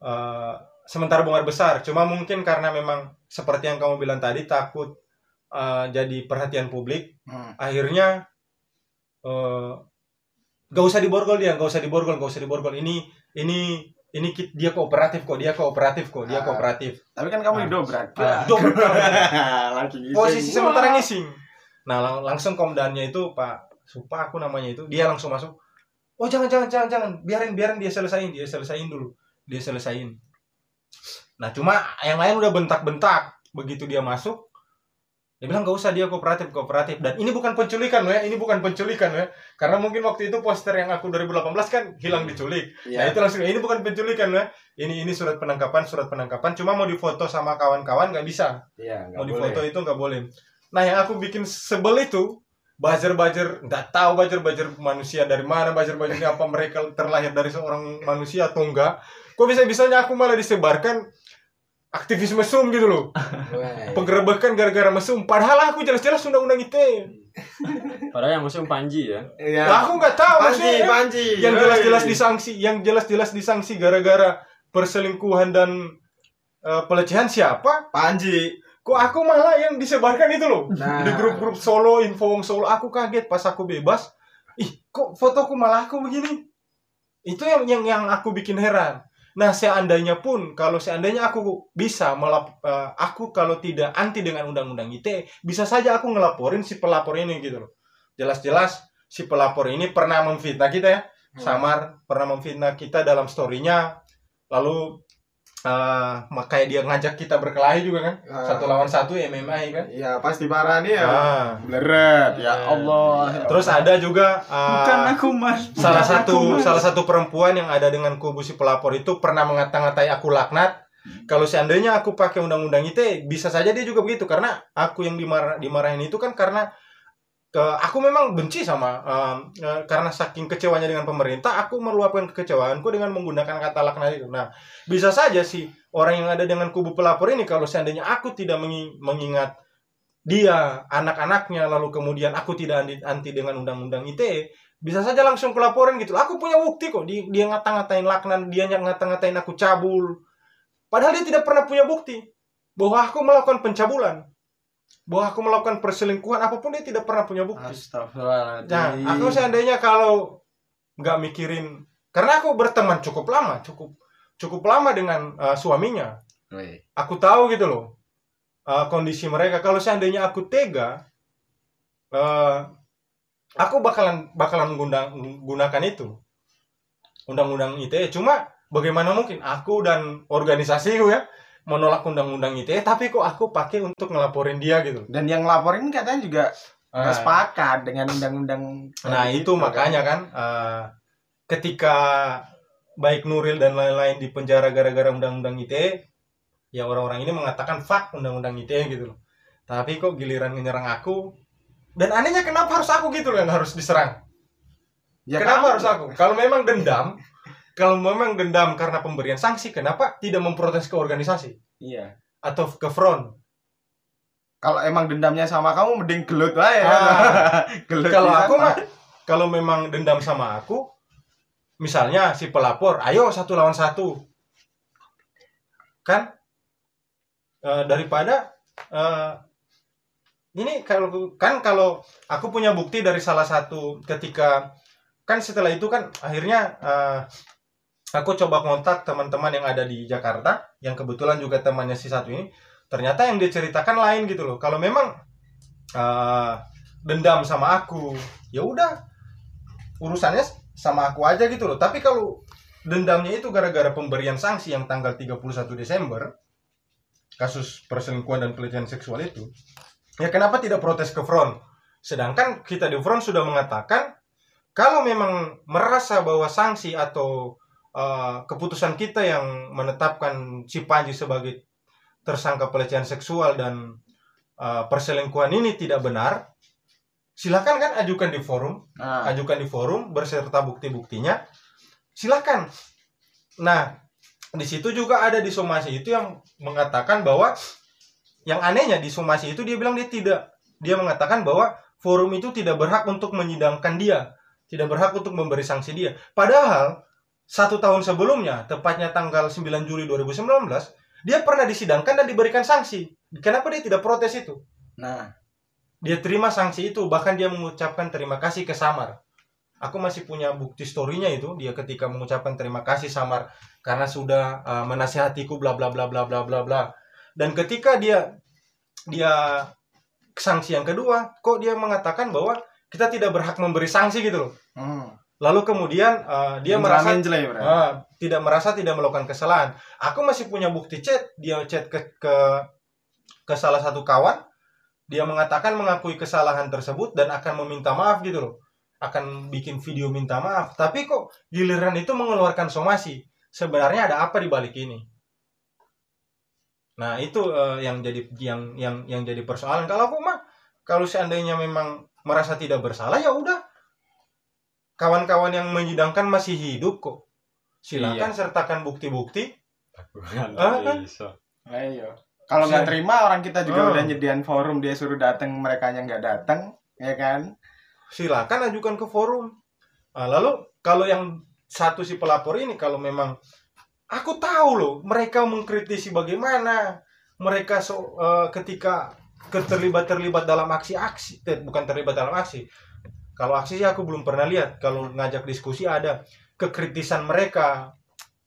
eh, sementara bunga besar. Cuma mungkin karena memang seperti yang kamu bilang tadi takut eh, jadi perhatian publik. Hmm. akhirnya eh gak usah diborgol dia gak usah diborgol gak usah diborgol. Ini ini ini kit- dia kooperatif kok dia kooperatif kok dia Ah. kooperatif. Tapi kan kamu didobrak Ah, dobrak. lagi ngising. posisi sementara ngising. Nah lang- langsung komandannya itu pak supa aku namanya itu dia langsung masuk. Oh jangan jangan jangan jangan. Biarin biarin dia selesain dia selesain dulu. Dia selesain nah cuma yang lain udah bentak-bentak. Begitu dia masuk dia bilang gak usah dia kooperatif kooperatif dan ini bukan penculikan ya ini bukan penculikan ya karena mungkin waktu itu poster yang aku 2018 kan hilang diculik Nah Iya. itu langsung ini bukan penculikan ya. Ini ini surat penangkapan, surat penangkapan. Cuma mau difoto sama kawan-kawan nggak bisa. Iya, nggak Mau boleh. difoto itu nggak boleh. Nah yang aku bikin sebel itu buzzer-buzzer nggak tahu buzzer-buzzer manusia dari mana buzzer-buzzernya apa mereka terlahir dari seorang manusia atau enggak. Kok bisa bisanya aku malah disebarkan aktivis mesum gitu loh. Penggerebekan gara-gara mesum. Padahal aku jelas-jelas undang-undang ITE. Padahal yang musuh Panji ya. Iya. Lah, aku nggak tahu Panji, maksudnya. Panji. yang jelas-jelas disanksi, yang jelas-jelas disanksi gara-gara perselingkuhan dan eh, pelecehan siapa? Panji. Kok aku malah yang disebarkan itu loh Nah. di grup-grup Solo, info Wong Solo. Aku kaget pas aku bebas. Ih, kok fotoku malah aku begini? Itu yang yang yang aku bikin heran. Nah, seandainya pun kalau seandainya aku bisa melap, eh, aku kalau tidak anti dengan undang-undang ITE, bisa saja aku ngelaporin si pelapor ini gitu loh. Jelas-jelas si pelapor ini pernah memfitnah kita ya. Samar pernah memfitnah kita dalam story-nya. Lalu eh kayak dia ngajak kita berkelahi juga kan. Ah. Satu lawan satu MMA kan. Iya, pas diparani ya. Ah. Bleret, ya Allah. Terus ada juga eh, Bukan aku mas. salah Bukan satu aku, Mas. salah satu perempuan yang ada dengan kubu si pelapor itu pernah mengata-ngatai aku laknat. Kalau seandainya aku pakai undang-undang ITE, bisa saja dia juga begitu karena aku yang dimarah dimarahin itu kan karena ke aku memang benci sama em, eh, karena saking kecewanya dengan pemerintah, aku meluapkan kekecewaanku dengan menggunakan kata laknat itu. Nah, bisa saja sih orang yang ada dengan kubu pelapor ini kalau seandainya aku tidak mengi- mengingat dia, anak-anaknya, lalu kemudian aku tidak anti, dengan undang-undang ITE, bisa saja langsung kelaporan gitu. Aku punya bukti kok. Dia, dia ngata-ngatain laknan, dia ngata-ngatain aku cabul. Padahal dia tidak pernah punya bukti bahwa aku melakukan pencabulan. Bahwa aku melakukan perselingkuhan apa pun dia tidak pernah punya bukti. Astagfirullahaladzim. Nah, aku seandainya kalau nggak mikirin karena aku berteman cukup lama, cukup cukup lama dengan uh, suaminya. Aku tahu gitu loh uh, kondisi mereka. Kalau seandainya aku tega, uh, aku bakalan bakalan menggunakan itu undang-undang ITE. Cuma bagaimana mungkin aku dan organisasiku ya menolak undang-undang ITE, tapi kok aku pakai untuk ngelaporin dia gitu. Dan yang laporin katanya juga nggak Nah, sepakat dengan undang-undang. Nah itu gitu, makanya kan eh, ketika baik Nuril dan lain-lain di penjara gara-gara undang-undang ITE, ya orang-orang ini mengatakan fuck undang-undang ITE gitu loh. Tapi kok giliran menyerang aku dan anehnya kenapa harus aku gitu loh yang harus diserang? Ya, kenapa kamu- harus aku? Kalau memang dendam, kalau memang dendam karena pemberian sanksi, kenapa tidak memprotes ke organisasi Iya. atau ke front? Kalau emang dendamnya sama kamu mending gelut wae. Ah. Gelut kalau aku mah kalau memang dendam sama aku misalnya si pelapor ayo satu lawan satu kan Eh, daripada eh, ini kalau kan kalau aku punya bukti dari salah satu ketika kan setelah itu kan akhirnya eh, aku coba kontak teman-teman yang ada di Jakarta yang kebetulan juga temannya si satu ini. Ternyata yang dia ceritakan lain gitu loh. Kalau memang eh, dendam sama aku ya udah. Urusannya sama aku aja gitu loh. Tapi kalau dendamnya itu gara-gara pemberian sanksi yang tanggal 31 Desember kasus perselingkuhan dan pelecehan seksual itu ya kenapa tidak protes ke front? Sedangkan kita di front sudah mengatakan kalau memang merasa bahwa sanksi atau uh, keputusan kita yang menetapkan si Panji sebagai tersangka pelecehan seksual dan uh, perselingkuhan ini tidak benar silakan kan ajukan di forum. Nah, ajukan di forum berserta bukti-buktinya. Silakan. Nah di situ juga ada di somasi itu yang mengatakan bahwa yang anehnya di somasi itu dia bilang dia tidak dia mengatakan bahwa forum itu tidak berhak untuk menyidangkan dia tidak berhak untuk memberi sanksi dia. Padahal satu tahun sebelumnya tepatnya tanggal 9 Juli 2019 dia pernah disidangkan dan diberikan sanksi. Kenapa dia tidak protes itu? Nah, dia terima sanksi itu bahkan dia mengucapkan terima kasih ke Samar. Aku masih punya bukti storynya itu dia ketika mengucapkan terima kasih Samar karena sudah uh, menasihatiku bla bla bla bla bla bla bla. Dan ketika dia dia sanksi yang kedua kok dia mengatakan bahwa kita tidak berhak memberi sanksi gitu loh? Hmm. Lalu kemudian uh, dia merasa. Ah, tidak merasa tidak melakukan kesalahan. Aku masih punya bukti chat, dia chat ke ke ke salah satu kawan, dia mengatakan mengakui kesalahan tersebut dan akan meminta maaf gitu loh. Akan bikin video minta maaf, tapi kok giliran itu mengeluarkan somasi. Sebenarnya ada apa di balik ini? Nah, itu eh, yang jadi yang yang yang jadi persoalan. Kalau aku mah kalau seandainya memang merasa tidak bersalah ya udah kawan-kawan yang menyidangkan masih hidup kok. Silakan sertakan bukti-bukti. Ah, kan? bisa. Ayo. Kalau nggak terima orang kita juga Ah. udah nyediain forum dia suruh datang mereka yang nggak datang ya kan Silakan ajukan ke forum. Nah, lalu kalau yang satu si pelapor ini kalau memang aku tahu loh mereka mengkritisi bagaimana mereka so, eh, ketika terlibat terlibat dalam aksi-aksi eh, bukan terlibat dalam aksi kalau aksi sih aku belum pernah lihat kalau ngajak diskusi ada kekritisan mereka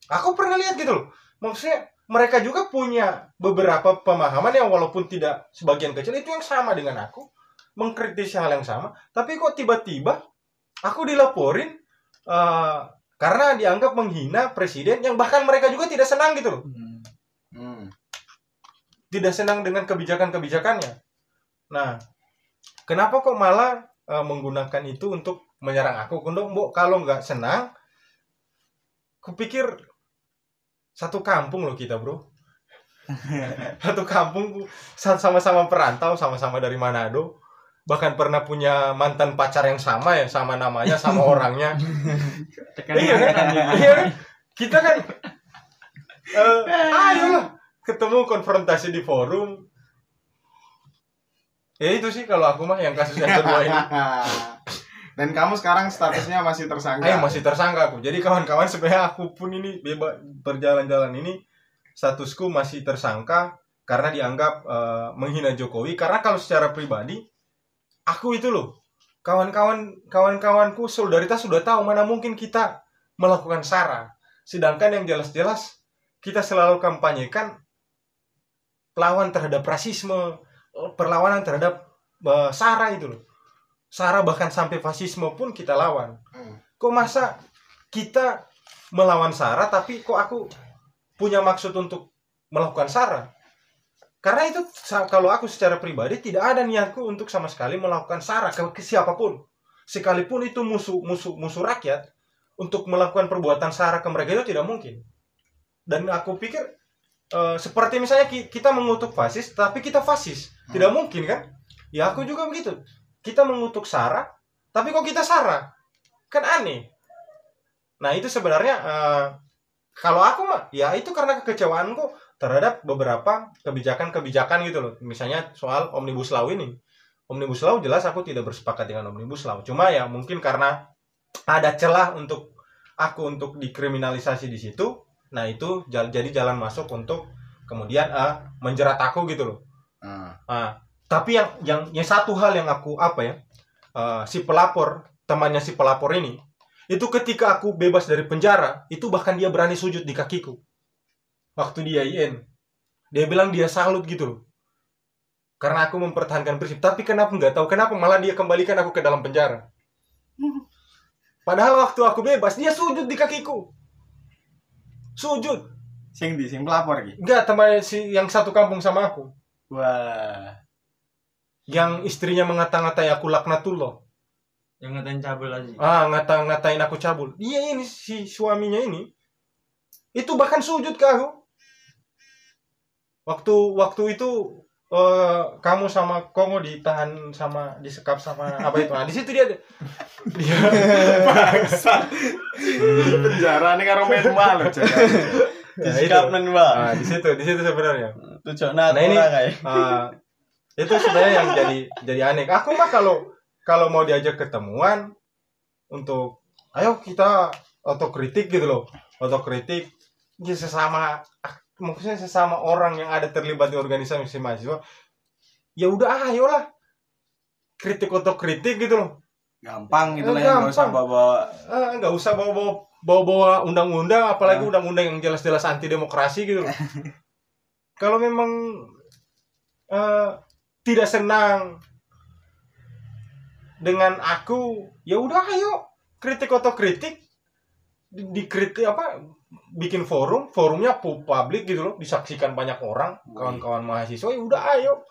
aku pernah lihat gitu loh maksudnya mereka juga punya beberapa pemahaman yang walaupun tidak sebagian kecil itu yang sama dengan aku mengkritisi hal yang sama tapi kok tiba-tiba aku dilaporin eh, karena dianggap menghina presiden yang bahkan mereka juga tidak senang gitu loh hmm. hmm. tidak senang dengan kebijakan-kebijakannya. Nah, kenapa kok malah eh, menggunakan itu untuk menyerang aku? Kundo, Mbok, kalau nggak senang, kupikir satu kampung loh kita, bro. satu kampung sa- sama-sama perantau, sama-sama dari Manado. Bahkan pernah punya mantan pacar yang sama ya, sama namanya, sama orangnya. iya kan? Iya kan? Kita kan eh ayolah ketemu konfrontasi di forum. Ya itu sih kalau aku mah yang kasus yang kedua ini. dan kamu sekarang statusnya masih tersangka Ayo masih tersangka aku. Jadi kawan-kawan sebenarnya aku pun ini bebas berjalan-jalan ini statusku masih tersangka karena dianggap eh, menghina Jokowi. Karena kalau secara pribadi aku itu loh kawan-kawan kawan-kawanku solidaritas sudah tahu mana mungkin kita melakukan sara. Sedangkan yang jelas-jelas kita selalu kampanyekan lawan terhadap rasisme, perlawanan terhadap eh, sara itu loh. Sara bahkan sampai fasisme pun kita lawan. Hmm. Kok masa kita melawan sara tapi kok aku punya maksud untuk melakukan sara? Karena itu kalau aku secara pribadi tidak ada niatku untuk sama sekali melakukan sara ke, ke siapa pun. Sekalipun itu musuh musuh musuh rakyat untuk melakukan perbuatan sara ke mereka itu tidak mungkin. Dan aku pikir eh, seperti misalnya ki- kita mengutuk fasis tapi kita fasis. Tidak mungkin kan? Ya aku juga begitu. Kita mengutuk sara tapi kok kita sara? Kan aneh. Nah, itu sebenarnya eh, kalau aku mah ya itu karena kekecewaanku terhadap beberapa kebijakan-kebijakan gitu loh. Misalnya soal Omnibus Law ini. Omnibus Law jelas aku tidak bersepakat dengan Omnibus Law. Cuma ya mungkin karena ada celah untuk aku untuk dikriminalisasi di situ nah itu jal- jadi jalan masuk untuk kemudian eh, menjerat aku gitu loh. Ah. Ah, tapi yang yang yang satu hal yang aku apa ya eh, si pelapor temannya si pelapor ini itu ketika aku bebas dari penjara itu bahkan dia berani sujud di kakiku. Waktu dia IN dia bilang dia salut gitu loh. Karena aku mempertahankan prinsip. Tapi kenapa nggak tahu kenapa malah dia kembalikan aku ke dalam penjara? Padahal waktu aku bebas dia sujud di kakiku sujud. Sing di sing pelapor iki. nggak teman si yang satu kampung sama aku. Wah. yang istrinya mengata-ngatai aku laknatullah. Yang ngatain cabul aja. ah ngata-ngatain aku cabul. Iya ini si suaminya ini. Itu bahkan sujud ke aku. Waktu waktu itu eh, kamu sama Kongo ditahan sama disekap sama apa itu nah, di situ dia dia Bangsa. Penjara nih karo main malu Nah, itu. Disikap nang Mbak. Ah, di situ di situ sebenarnya Tujuan Nah, ini- ora kae. Ah, itu sebenarnya yang jadi jadi aneh. Aku mah kalau kalau mau diajak ketemuan untuk ayo kita otokritik gitu loh, otokritik ya sesama maksudnya sesama orang yang ada terlibat di organisasi mahasiswa. Ya udah ayolah kritik otokritik gitu loh. Gampang gitu lah yang nggak usah Gampang. bawa Ah, nggak usah bawa-bawa bawa-bawa undang-undang apalagi Ah. undang-undang yang jelas-jelas anti demokrasi gitu loh. Kalau memang eh, tidak senang dengan aku, ya udah ayo kritik atau kritik di- dikritik apa bikin forum, forumnya pu- publik gitu loh, disaksikan banyak orang, kawan-kawan mahasiswa, ya udah ayo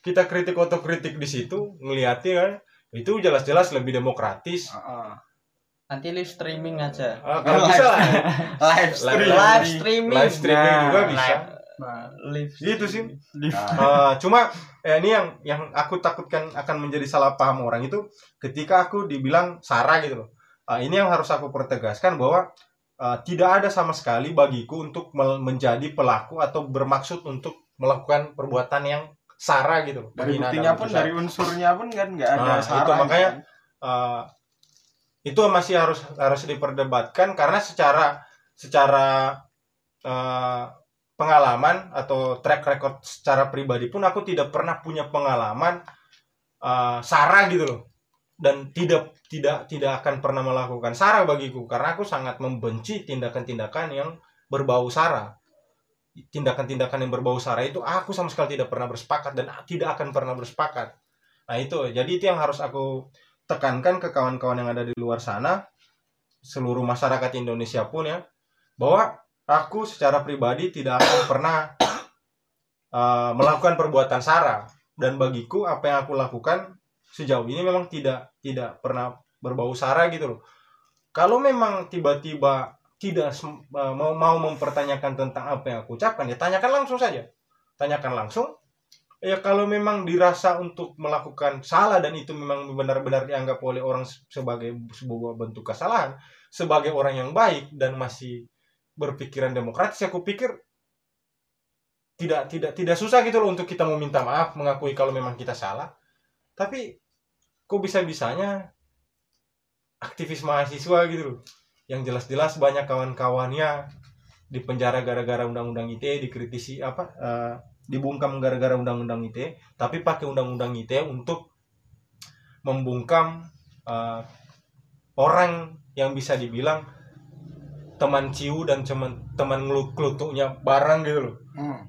kita kritik atau kritik di situ, ngeliatin kan, itu jelas-jelas lebih demokratis. Nanti live streaming aja. Ah, kalau bisa lah. live stream. Live streaming. live streaming Nah, juga bisa. Nah, live. Gitu sih. Nah, Eh, cuma eh, ini yang yang aku takutkan akan menjadi salah paham orang itu ketika aku dibilang sara gitu loh. Eh, ini yang harus aku pertegaskan bahwa eh, tidak ada sama sekali bagiku untuk menjadi pelaku atau bermaksud untuk melakukan perbuatan yang sara gitu dari buktinya pun dari unsurnya pun kan nggak ada Nah, saran itu makanya kan. eh, itu masih harus harus diperdebatkan karena secara secara eh, pengalaman atau track record secara pribadi pun aku tidak pernah punya pengalaman eh, sara gitu loh dan tidak tidak tidak akan pernah melakukan sara bagiku karena aku sangat membenci tindakan-tindakan yang berbau sara tindakan-tindakan yang berbau sara itu aku sama sekali tidak pernah bersepakat dan tidak akan pernah bersepakat. Nah itu. Jadi itu yang harus aku tekankan ke kawan-kawan yang ada di luar sana seluruh masyarakat Indonesia pun ya bahwa aku secara pribadi tidak akan pernah uh, melakukan perbuatan sara dan bagiku apa yang aku lakukan sejauh ini memang tidak tidak pernah berbau sara gitu loh. Kalau memang tiba-tiba tidak uh, mau mau mempertanyakan tentang apa yang aku ucapkan ya tanyakan langsung saja. Tanyakan langsung. Ya kalau memang dirasa untuk melakukan salah dan itu memang benar-benar dianggap oleh orang se- sebagai sebuah bentuk kesalahan sebagai orang yang baik dan masih berpikiran demokratis aku pikir tidak tidak tidak susah gitu loh untuk kita mau minta maaf mengakui kalau memang kita salah. Tapi kok bisa bisanya aktivis mahasiswa gitu loh. Yang jelas-jelas banyak kawan-kawannya di penjara gara-gara undang-undang ITE dikritisi apa eh, dibungkam gara-gara undang-undang ITE tapi pakai undang-undang ITE untuk membungkam eh, orang yang bisa dibilang teman ciu dan teman teman ngeluk kelutuknya barang gitu loh. Hmm,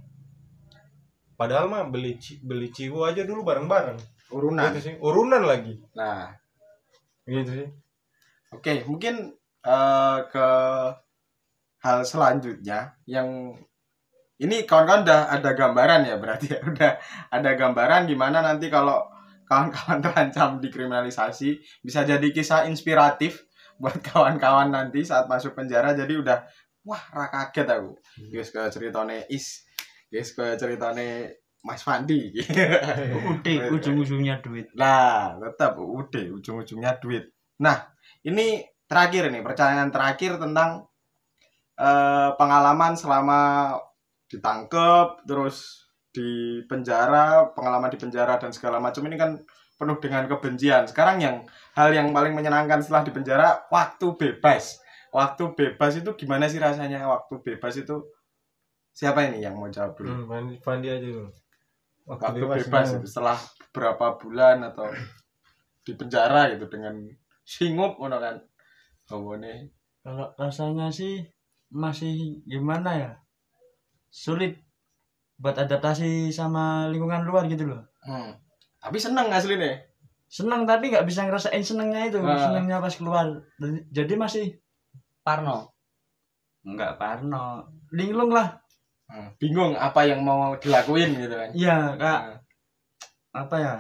padahal mah beli beli ciu aja dulu bareng-bareng urunan. Gitu sih. Urunan lagi. Nah. Gitu sih. Oke, mungkin eh, ke hal selanjutnya yang ini kawan-kawan udah ada gambaran ya berarti ya udah ada gambaran gimana nanti kalau kawan-kawan terancam dikriminalisasi bisa jadi kisah inspiratif buat kawan-kawan nanti saat masuk penjara. Jadi udah wah ra kaget aku. Guys ke ceritane is. Guys ke ceritane Mas Fandi Udah ujung-ujungnya duit. Nah, tetap udah ujung-ujungnya duit. Nah, ini terakhir nih pertanyaan terakhir tentang eh, pengalaman selama ditangkep terus di penjara, pengalaman di penjara dan segala macam ini kan penuh dengan kebencian. Sekarang yang hal yang paling menyenangkan setelah di penjara waktu bebas. waktu bebas itu gimana sih rasanya waktu bebas itu siapa ini yang mau jawab dulu Hmm, Fandi, Fandi aja dulu. Waktu bebas, itu setelah berapa bulan atau di penjara gitu dengan singup ngono kan ngomongnya Kalau rasanya sih masih gimana ya? Sulit buat adaptasi sama lingkungan luar gitu loh. hmm. tapi seneng aslinya Senang tapi nggak bisa ngerasain senengnya itu, Ah. senengnya pas keluar. Jadi masih Parno. nggak parno, linglung lah. Hmm. bingung apa yang mau dilakuin gitu kan Iya, kak. Nah, Apa ya?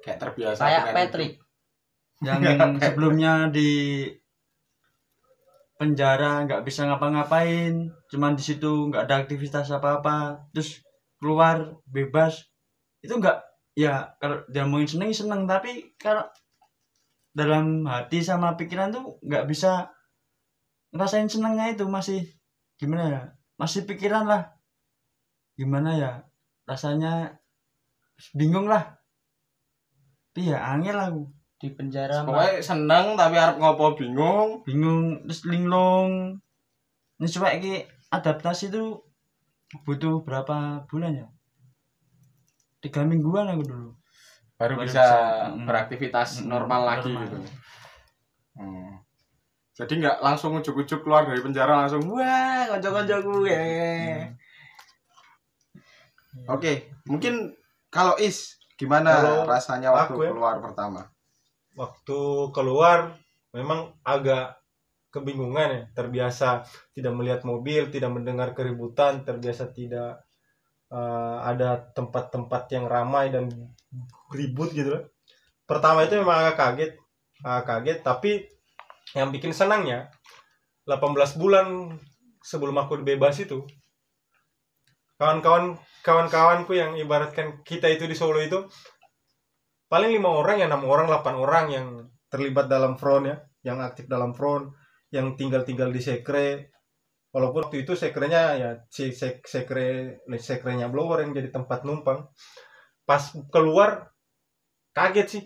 kayak terbiasa Kayak Patrick. Yang sebelumnya di penjara nggak bisa ngapa-ngapain, cuman di situ nggak ada aktivitas apa-apa, terus keluar bebas, itu nggak ya kalau dia mau seneng seneng tapi kalau dalam hati sama pikiran tuh nggak bisa ngerasain senengnya itu masih gimana ya masih pikiran lah. Gimana ya? Rasanya bingung lah. Tapi ya angel aku. Di penjara pokoknya seneng tapi harap ngopo bingung. Bingung terus linglung. Ini coba iki adaptasi itu butuh berapa bulan ya? Tiga mingguan aku dulu. Baru Baru bisa bisa, mm. beraktivitas Mm, normal lagi normal. gitu. Hmm. Jadi nggak langsung ujuk-ujuk keluar dari penjara langsung wah konco-koncoku ya oke mungkin kalau is gimana Kalau rasanya waktu aku ya. keluar pertama? Waktu keluar memang agak kebingungan ya. Terbiasa tidak melihat mobil tidak mendengar keributan terbiasa tidak eh, ada tempat-tempat yang ramai dan ribut gitu loh. pertama itu memang agak kaget agak kaget tapi yang bikin senangnya 18 bulan sebelum aku bebas itu kawan-kawan kawan-kawanku yang ibaratkan kita itu di Solo itu paling lima orang ya enam orang delapan orang yang terlibat dalam front ya yang aktif dalam front yang tinggal-tinggal di sekre. Walaupun waktu itu sekrenya ya si sek, sekre sekrenya blower yang jadi tempat numpang. Pas keluar kaget sih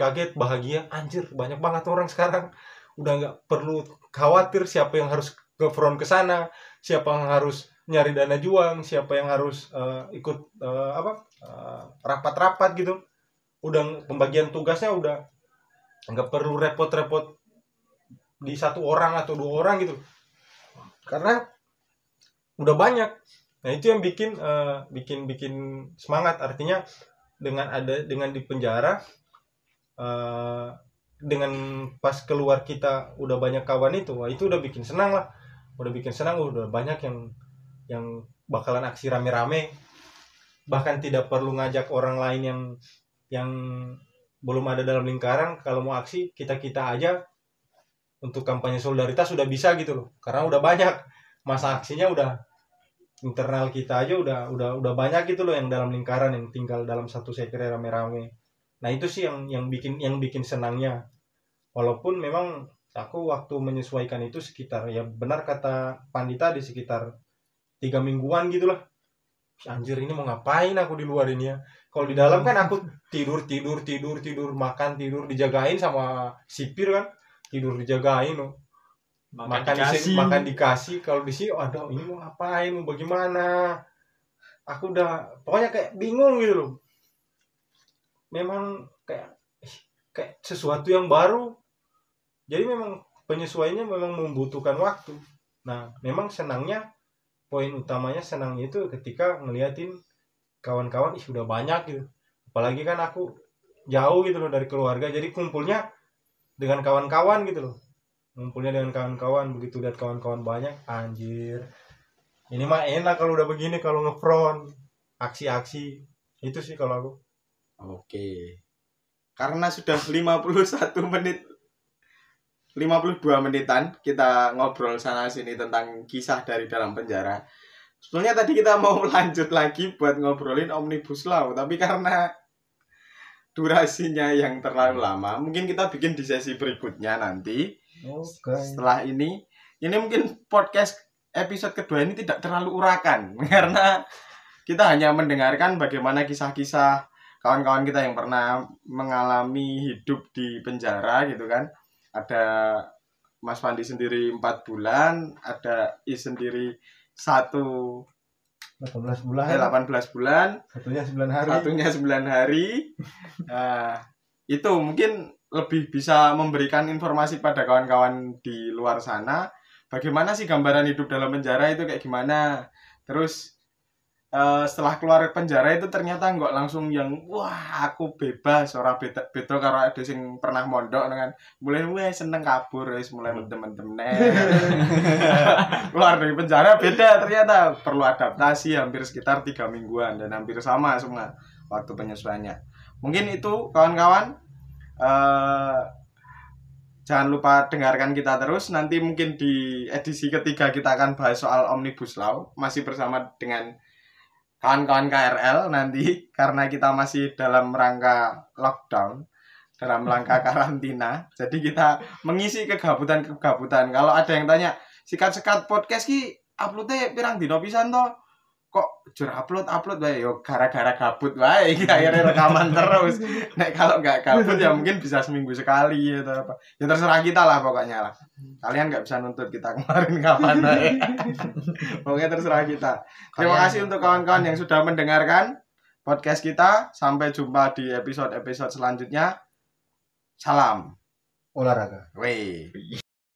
kaget bahagia. Anjir banyak banget orang sekarang. Udah nggak perlu khawatir siapa yang harus ke front ke sana siapa yang harus nyari dana juang siapa yang harus eh, ikut eh, apa eh, rapat-rapat gitu. Udah pembagian tugasnya udah nggak perlu repot-repot di satu orang atau dua orang gitu. Karena udah banyak. Nah itu yang bikin eh, bikin bikin semangat. Artinya dengan ada dengan di penjara eh, dengan pas keluar kita udah banyak kawan itu wah itu udah bikin senang lah. Udah bikin senang udah banyak yang yang bakalan aksi rame-rame. Bahkan tidak perlu ngajak orang lain yang yang belum ada dalam lingkaran. Kalau mau aksi kita kita aja untuk kampanye solidaritas sudah bisa gitu loh. Karena udah banyak. Masa aksinya udah internal kita aja udah udah udah banyak gitu loh yang dalam lingkaran yang tinggal dalam satu sekre rame-rame nah itu sih yang yang bikin yang bikin senangnya. Walaupun memang aku waktu menyesuaikan itu sekitar ya benar kata Pandita di sekitar tiga mingguan gitulah. Anjir ini mau ngapain aku di luar ini ya? Kalau di dalam kan aku tidur tidur tidur tidur makan tidur dijagain sama sipir kan? Tidur dijagain loh makan, di sini makan dikasih. Kalau di sini aduh ini mau ngapain? Mau bagaimana? Aku udah pokoknya kayak bingung gitu loh memang kayak ih, kayak sesuatu yang baru. Jadi memang penyesuaiannya memang membutuhkan waktu. Nah memang senangnya poin utamanya senangnya itu ketika ngeliatin kawan-kawan ih udah banyak gitu. Apalagi kan aku jauh gitu loh dari keluarga. Jadi kumpulnya dengan kawan-kawan gitu loh. Ngumpulnya dengan kawan-kawan. Begitu lihat kawan-kawan banyak anjir. Ini mah enak kalau udah begini kalau ngefront. Aksi-aksi. Itu sih kalau aku Oke. Karena sudah 51 menit 52 menitan kita ngobrol sana sini tentang kisah dari dalam penjara. Sebenarnya tadi kita mau lanjut lagi buat ngobrolin Omnibus Law, tapi karena durasinya yang terlalu lama, mungkin kita bikin di sesi berikutnya nanti. oke Setelah ini, ini mungkin podcast episode kedua ini tidak terlalu urakan karena kita hanya mendengarkan bagaimana kisah-kisah kawan-kawan kita yang pernah mengalami hidup di penjara gitu kan. Ada Mas Fandi sendiri empat bulan, ada I sendiri satu 18 bulan, eh, 18 bulan, satunya 9 hari. satunya 9 hari. Nah, itu mungkin lebih bisa memberikan informasi pada kawan-kawan di luar sana. Bagaimana sih gambaran hidup dalam penjara itu kayak gimana? Terus eh, setelah keluar penjara itu ternyata nggak langsung yang wah aku bebas ora beda beda karo ada sing pernah mondok dengan mulai mulai seneng kabur wis mulai temen-temen keluar dari penjara beda ternyata. Perlu adaptasi hampir sekitar tiga mingguan dan hampir sama semua waktu penyesuaiannya. Mungkin itu kawan-kawan. Eh jangan lupa dengarkan kita terus. Nanti mungkin di edisi ketiga kita akan bahas soal omnibus law. Masih bersama dengan kawan-kawan KRL nanti karena kita masih dalam rangka lockdown dalam rangka karantina jadi kita mengisi kegabutan-kegabutan. Kalau ada yang tanya sikat-sikat podcast ki uploadnya pirang dino pisan toh kok jur upload upload wae? Yo gara-gara gabut wae akhirnya rekaman terus. Nek kalau nggak gabut ya mungkin bisa seminggu sekali atau apa. Ya terserah kita lah pokoknya lah. Kalian nggak bisa nuntut kita kemarin kapan wae. Pokoknya terserah kita. Terima kasih untuk kawan-kawan yang sudah mendengarkan podcast kita. Sampai jumpa di episode-episode selanjutnya. Salam. Olahraga. Weh.